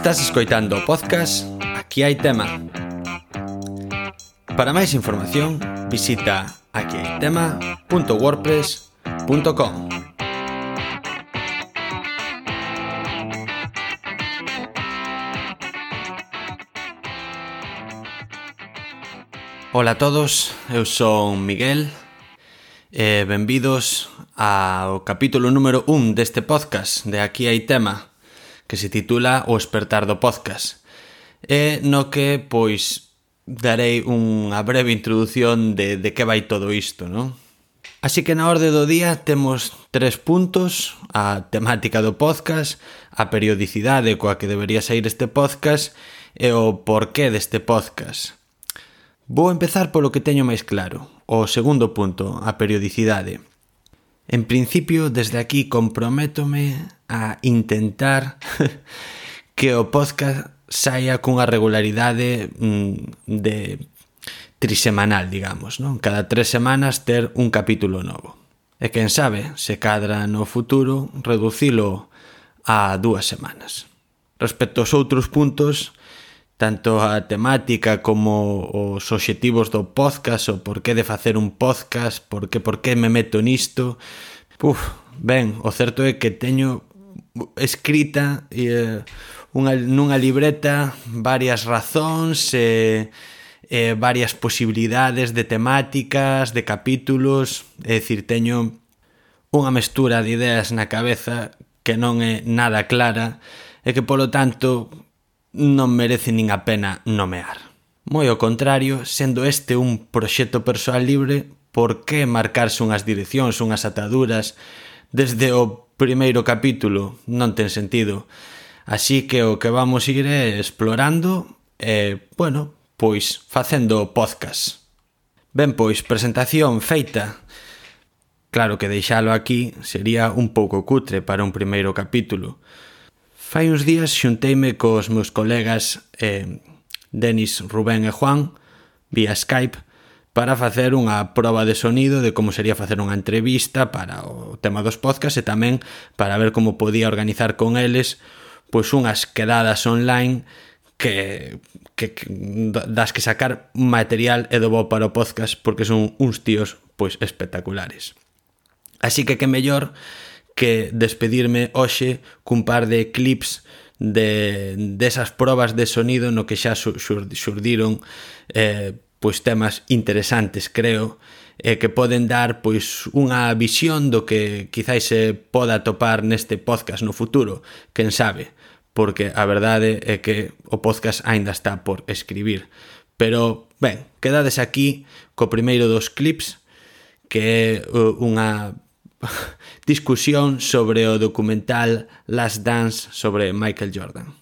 Estás escoitando o podcast Aquí hai tema. Para máis información, visita aquihaitema.wordpress.com. Ola a todos, eu son Miguel e benvidos ao capítulo número 1 deste podcast de Aquí hai tema que se titula O Espertar do Podcast, e no que, pois, darei unha breve introdución de, de que vai todo isto, non? Así que na orde do día temos tres puntos, a temática do podcast, a periodicidade coa que debería sair este podcast e o porqué deste podcast. Vou empezar polo que teño máis claro, o segundo punto, a periodicidade. En principio, desde aquí comprométome a intentar que o podcast saia cunha regularidade mm, de trisemanal, digamos, non? Cada tres semanas ter un capítulo novo. E quen sabe, se cadra no futuro, reducilo a dúas semanas. Respecto aos outros puntos, tanto a temática como os obxectivos do podcast, o porqué de facer un podcast, por que por que me meto nisto. Puf, ben, o certo é que teño escrita eh, unha, nunha libreta varias razóns e eh, eh, varias posibilidades de temáticas, de capítulos, é dicir, teño unha mestura de ideas na cabeza que non é nada clara e que polo tanto non merece nin a pena nomear. Moi ao contrario, sendo este un proxecto persoal libre, por que marcarse unhas direccións, unhas ataduras, desde o primeiro capítulo non ten sentido. Así que o que vamos ir é explorando e, bueno, pois facendo podcast. Ben, pois, presentación feita. Claro que deixalo aquí sería un pouco cutre para un primeiro capítulo. Fai uns días xunteime cos meus colegas eh, Denis, Rubén e Juan vía Skype para facer unha proba de sonido de como sería facer unha entrevista para o tema dos podcast e tamén para ver como podía organizar con eles pois unhas quedadas online que, que, que das que sacar material e do bo para o podcast porque son uns tíos pois espectaculares. Así que que mellor que despedirme hoxe cun par de clips de desas de probas de sonido no que xa xurdiron eh, pois temas interesantes, creo, e que poden dar pois unha visión do que quizáis se poda topar neste podcast no futuro, quen sabe, porque a verdade é que o podcast aínda está por escribir. Pero, ben, quedades aquí co primeiro dos clips, que é unha discusión sobre o documental Last Dance sobre Michael Jordan.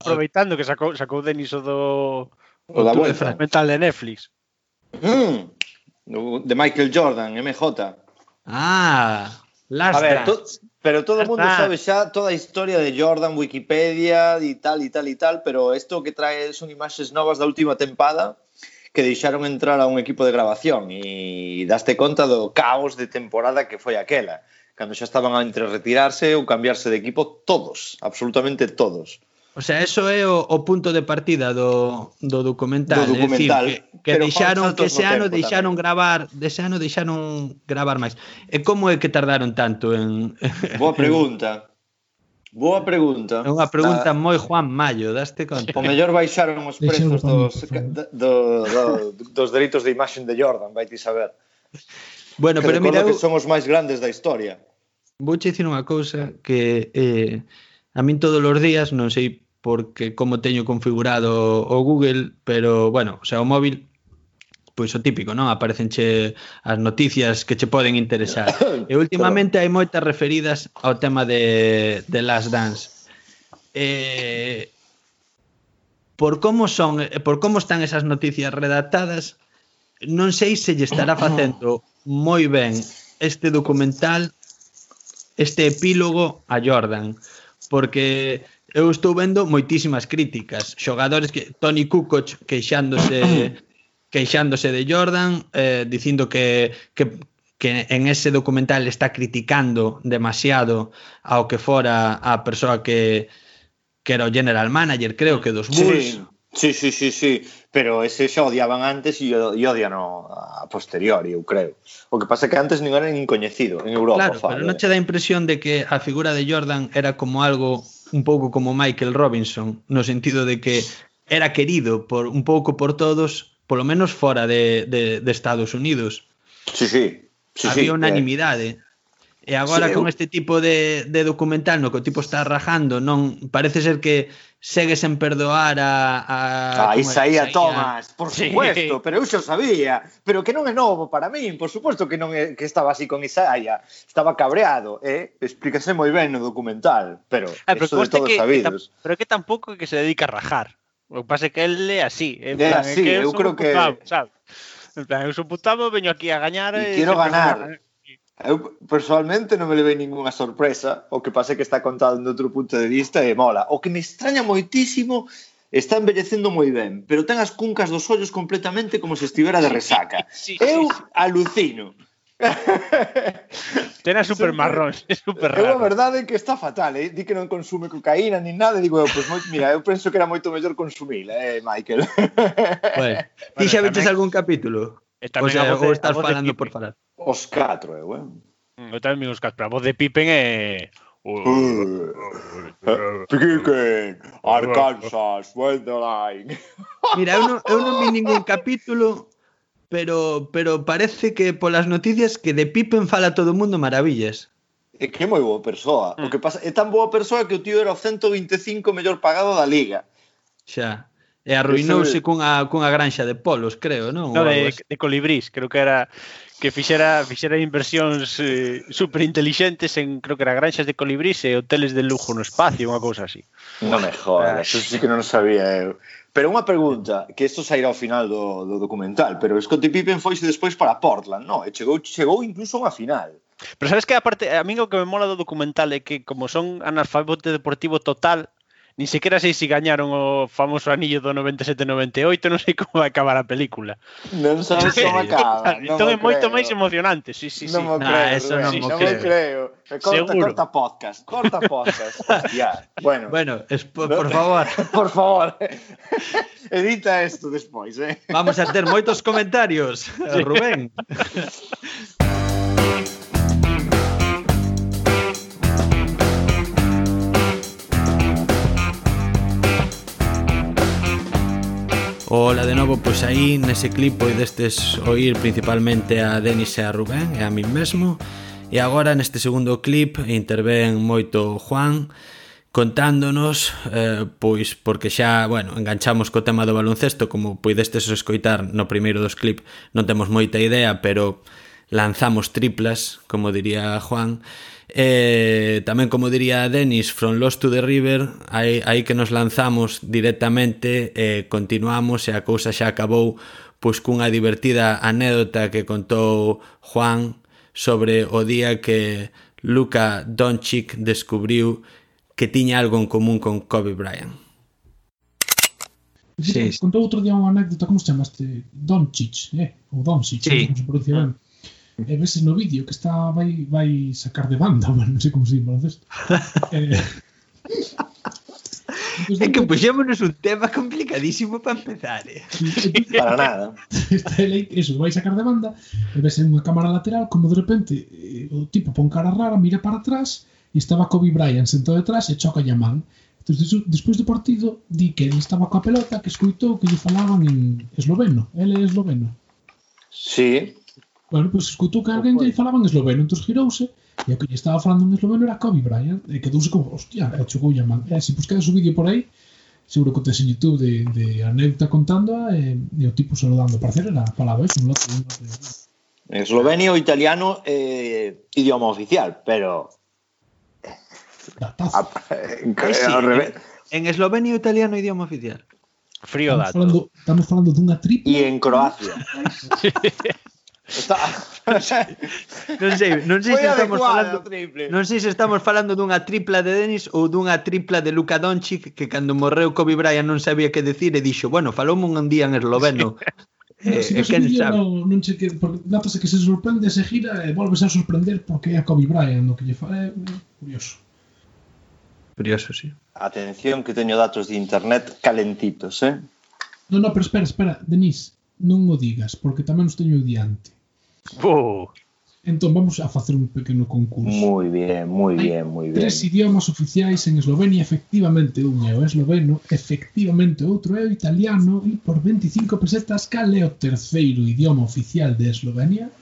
Aproveitando que sacou, sacou Denis o do o da vuelta. fragmental de Netflix. Mm, de Michael Jordan, MJ. Ah, Last A ver, to, pero todo o mundo sabe xa toda a historia de Jordan, Wikipedia e tal e tal e tal, pero isto que trae son imaxes novas da última tempada que deixaron entrar a un equipo de grabación e daste conta do caos de temporada que foi aquela, cando xa estaban a entre retirarse ou cambiarse de equipo todos, absolutamente todos. O sea, eso é o, o punto de partida do, do documental, do documental é dicir, que, que deixaron que ese ano deixaron tamén. gravar, dese ano deixaron gravar máis. E como é que tardaron tanto en Boa pregunta. Boa pregunta. É unha pregunta ah, moi Juan Mayo, daste conta. O mellor baixaron os prezos dos, do, do, dos dereitos de imaxe de Jordan, vai ti saber. Bueno, que pero mira, que son os máis grandes da historia. vou che dicir unha cousa que eh, a min todos os días, non sei porque como teño configurado o Google, pero bueno, o sea, o móvil pois o típico, non? Aparecenche as noticias que che poden interesar. E últimamente hai moitas referidas ao tema de, de Last Dance. Eh, por como son, por como están esas noticias redactadas, non sei se lle estará facendo moi ben este documental, este epílogo a Jordan, porque eu estou vendo moitísimas críticas. Xogadores que Tony Kukoc queixándose queixándose de Jordan, eh, dicindo que, que, que en ese documental está criticando demasiado ao que fora a persoa que que era o general manager, creo que dos Bulls. Sí, sí, sí, sí, sí. pero ese xa odiaban antes e odian a posteriori, eu creo. O que pasa é que antes non era nin coñecido en Europa. Claro, fala, pero non che dá impresión de que a figura de Jordan era como algo un pouco como Michael Robinson, no sentido de que era querido por un pouco por todos, polo menos fora de, de, de Estados Unidos. Sí, sí. sí Había sí, unanimidade. E agora sí, con este tipo de, de documental no que o tipo está rajando, non parece ser que segue sen perdoar a... a ah, Isaías Isaía Tomás, por sí. supuesto, pero eu xo sabía, pero que non é novo para min, por suposto que non é, que estaba así con Isaía, estaba cabreado, eh? explícase moi ben no documental, pero ah, pero eso de todos que, sabidos. Que pero que tampouco que se dedica a rajar, o que pasa é que ele é así, eh, é, plan, así, é que eu creo que... Putado, sabes? En plan, eu sou putado, veño aquí a gañar... E, e quero ganar. ganar. Eu personalmente non me levei ningunha sorpresa, o que pasa é que está contado de outro punto de vista e mola. O que me extraña moitísimo está envellecendo moi ben, pero ten as cuncas dos ollos completamente como se estivera de resaca. Sí, sí, sí, eu alucino. Ten a super marrón, é super raro. Eu a verdade é que está fatal, eh? di que non consume cocaína ni nada, digo eu, pois moi, mira, eu penso que era moito mellor consumila, eh, Michael. Bueno, bueno, ti xa veches algún capítulo? E tamén pois o sea, a voz de, estás a voz falando Pippen. por falar. Os catro, eu, eh? Mm, eu tamén os catro, pero a voz de Pippen é... Piquen, Arkansas, Wonderline. Mira, eu non, eu non vi ningún capítulo, pero pero parece que polas noticias que de Pippen fala todo o mundo maravillas. É que é moi boa persoa. O que mm. pasa é tan boa persoa que o tío era o 125 mellor pagado da liga. Xa. E arruinouse Ese... cunha, cunha granxa de polos, creo, non? No, de, de colibrís, creo que era que fixera fixera inversións eh, super intelixentes en creo que era granxas de colibrís e hoteles de lujo no espacio, unha cousa así. Non me jodas, eso sí que non sabía eu. Pero unha pregunta, que isto sairá ao final do, do documental, pero Scottie Pippen foise despois para Portland, non? E chegou, chegou incluso a unha final. Pero sabes que aparte, a mí o que me mola do documental é que como son analfabeto deportivo total, Ni sequera sei se gañaron o famoso anillo do 97-98, non sei como vai acabar a película. Non sabes como acaba. entón é moito máis emocionante, sí, sí, sí. Non mo creo, eso non, sí, mo creo. creo. Corta, Seguro. corta podcast, corta podcast. Hostia. Bueno, bueno es, por favor. por favor. Edita isto despois, eh. Vamos a ter moitos comentarios, Rubén. Ola de novo, pois aí nese clip poidestes oír principalmente a Denis e a Rubén e a min mesmo. E agora neste segundo clip intervén moito Juan contándonos eh, pois porque xa, bueno, enganchamos co tema do baloncesto, como poidestes escoitar no primeiro dos clip, non temos moita idea, pero lanzamos triplas, como diría Juan. E tamén como diría Denis, From Lost to the River, aí, aí que nos lanzamos directamente, e continuamos e a cousa xa acabou pois cunha divertida anécdota que contou Juan sobre o día que Luka Doncic descubriu que tiña algo en común con Kobe Bryant. Sí. Contou outro día unha anécdota, como se chama este? Doncic, eh? Ou Doncic, sí. como se pronuncia mm. ben e vese no vídeo que está vai vai sacar de banda, bueno, non sei como se di baloncesto. eh, eh é que puxémonos un tema complicadísimo para empezar, eh? para nada. Esta lei, eso, vai sacar de banda, e ves en unha cámara lateral, como de repente eh, o tipo pon cara rara, mira para atrás, e estaba Kobe Bryant sentado detrás e choca a man. Entón, despois do partido, di que ele estaba coa pelota, que escoitou que lle falaban en esloveno. Ele é esloveno. Sí, Bueno, pois pues, escutou que alguén lle falaban esloveno, entón girouse e o que lle estaba falando en esloveno era Kobe Bryant e quedouse como, hostia, e chocou a man. E se pois buscades o vídeo por aí, seguro que tes en Youtube de, de anécdota contándoa e, e o tipo saludando. Parecer era falaba palabra, eso, un lote, un lote. Eslovenio o italiano eh, idioma oficial, pero... Datazo. Ah, eh, sí, ¿eh? revés. En eslovenio o italiano idioma oficial. Frío estamos dato. Falando, estamos falando dunha tripla. E en Croacia. Está... non sei, non sei Foi se estamos falando Non sei se estamos falando dunha tripla de Denis ou dunha tripla de Luka Doncic que cando morreu Kobe Bryant non sabía que decir e dixo, bueno, faloume un día en esloveno. Eh, si eh, quen sabe. Non, non che que porque notase que se sorprende, se gira e volves a sorprender porque é a Kobe Bryant, no que lle fala é curioso. Curioso, sí. Atención que teño datos de internet calentitos, eh? Non, non, pero espera, espera, Denis, non o digas, porque tamén os teño diante. Oh. Entón vamos a facer un pequeno concurso. Moi bien, moi bien, moi bien. Tres idiomas oficiais en Eslovenia, efectivamente un é o esloveno, efectivamente outro é o italiano e por 25 pesetas cal é o terceiro idioma oficial de Eslovenia?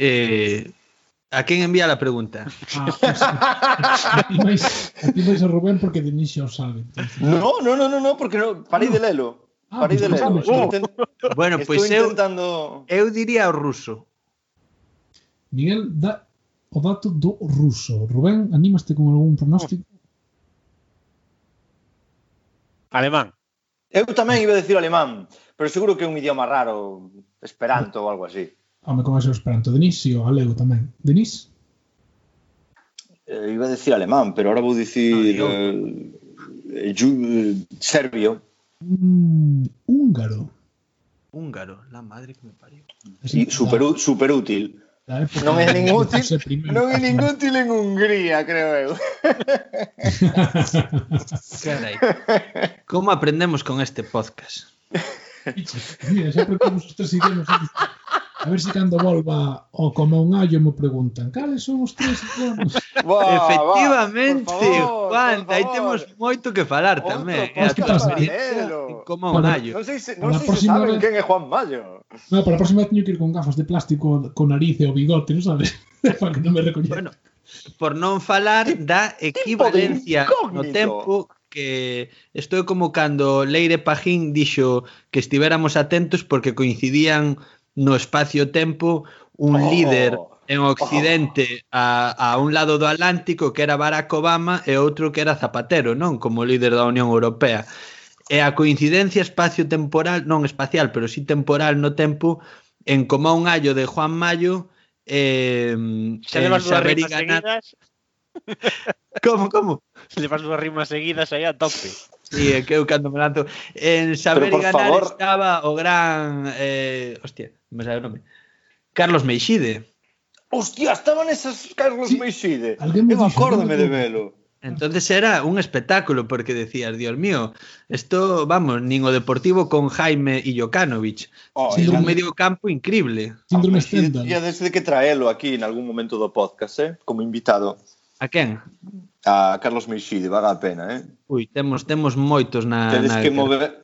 Eh, a quen envía a pregunta? Ah, pues, a ti máis a, ti vais a Rubén porque de xa o sabe. Entonces. No, no, no, no, no, porque no, parei de lelo. Parei de ler. Oh. Intent... Bueno, pois pues intentando... eu, eu diría o ruso. Miguel, da o dato do ruso. Rubén, anímaste con algún pronóstico? Alemán. Eu tamén iba a decir alemán, pero seguro que é un idioma raro, esperanto ou algo así. Home, como é o esperanto? Denis, si, o galego tamén. Denis? Eh, iba a decir alemán, pero ahora vou dicir ah, no, eh, eh, ju, eh, serbio. Húngaro. Húngaro, la madre que me parió. Sí, súper super útil. No es ningún útil, no es ningún útil en Hungría, creo Caray. ¿Cómo aprendemos con este podcast? Siempre tres idiomas A ver se cando volva o como un allo me preguntan cales son os tres iconos. Efectivamente, favor, Juan, aí temos moito que falar Outro tamén. Podcast, como un allo. Non sei se, non sei se saben vez... quen é Juan Mayo. No, para a próxima vez teño que ir con gafas de plástico con nariz e o bigote, non sabes? para que non me recoñezan. Bueno, por non falar da equivalencia no tempo que estou como cando Leire Pajín dixo que estiveramos atentos porque coincidían no espacio-tempo un oh. líder en oh. Occidente a, a un lado do Atlántico que era Barack Obama e outro que era Zapatero, non? Como líder da Unión Europea. E a coincidencia espacio-temporal, non espacial, pero sí temporal no tempo, en como un allo de Juan Mayo, eh, xa levas dúas rimas ganar... seguidas? como, como? Levas dúas rimas seguidas aí a tope. Sí, é que eu cando me lanzo en saber e ganar favor... estaba o gran eh, hostia, me sabe o nome. Carlos Meixide. Hostia, estaban esas Carlos sí. Meixide. Eu acórdame de velo. Entonces era un espectáculo porque decías, Dios mío, esto, vamos, nin o deportivo con Jaime y Jokanovic. Oh, sí, un medio campo increíble. Síndrome Stendhal. Ya desde que traelo aquí en algún momento do podcast, eh, como invitado. A quen? a Carlos Meixide, vaga a pena, eh? Ui, temos, temos moitos na... Tedes na... que mover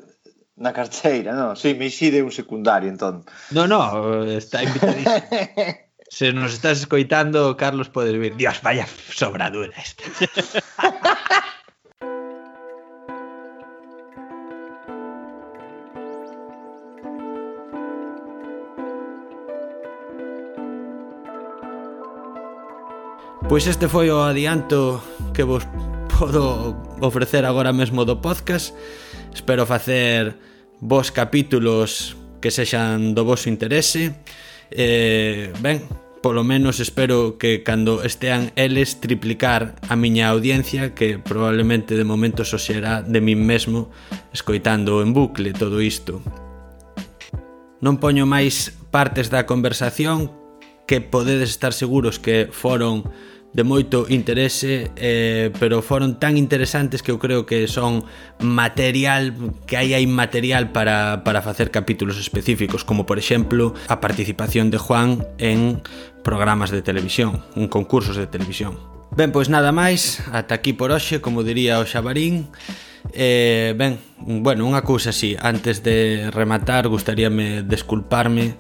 na carteira, non? Si, sí, Meixide é un secundario, entón. Non, non, está invitadísimo. Se nos estás escoitando, Carlos, podes vir. Dios, vaya sobradura esta. Pois este foi o adianto que vos podo ofrecer agora mesmo do podcast. Espero facer vos capítulos que sexan do vosso interese. Eh, ben, polo menos espero que cando estean eles triplicar a miña audiencia que probablemente de momento só será de min mesmo escoitando en bucle todo isto. Non poño máis partes da conversación que podedes estar seguros que foron de moito interese, eh, pero foron tan interesantes que eu creo que son material, que aí hai material para, para facer capítulos específicos, como por exemplo a participación de Juan en programas de televisión, en concursos de televisión. Ben, pois nada máis, ata aquí por hoxe, como diría o Xabarín. Eh, ben, bueno, unha cousa así, antes de rematar, gustaríame desculparme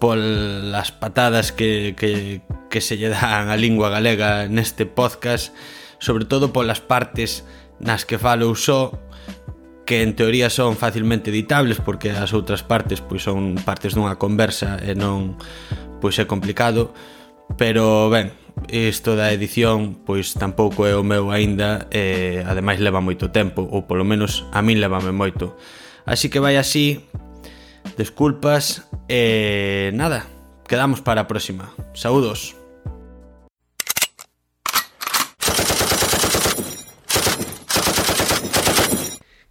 polas patadas que, que, que se lle dan a lingua galega neste podcast, sobre todo polas partes nas que falo só que en teoría son facilmente editables porque as outras partes pois son partes dunha conversa e non pois é complicado, pero ben, isto da edición pois tampouco é o meu aínda e ademais leva moito tempo ou polo menos a min levame moito. Así que vai así Desculpas e eh, nada, quedamos para a próxima. Saúdos.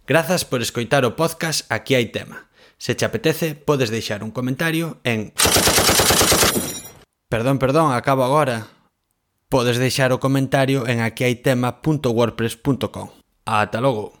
Grazas por escoitar o podcast Aquí hai tema. Se che apetece, podes deixar un comentario en Perdón, perdón, acabo agora. Podes deixar o comentario en aquihaitema.wordpress.com. Ata logo.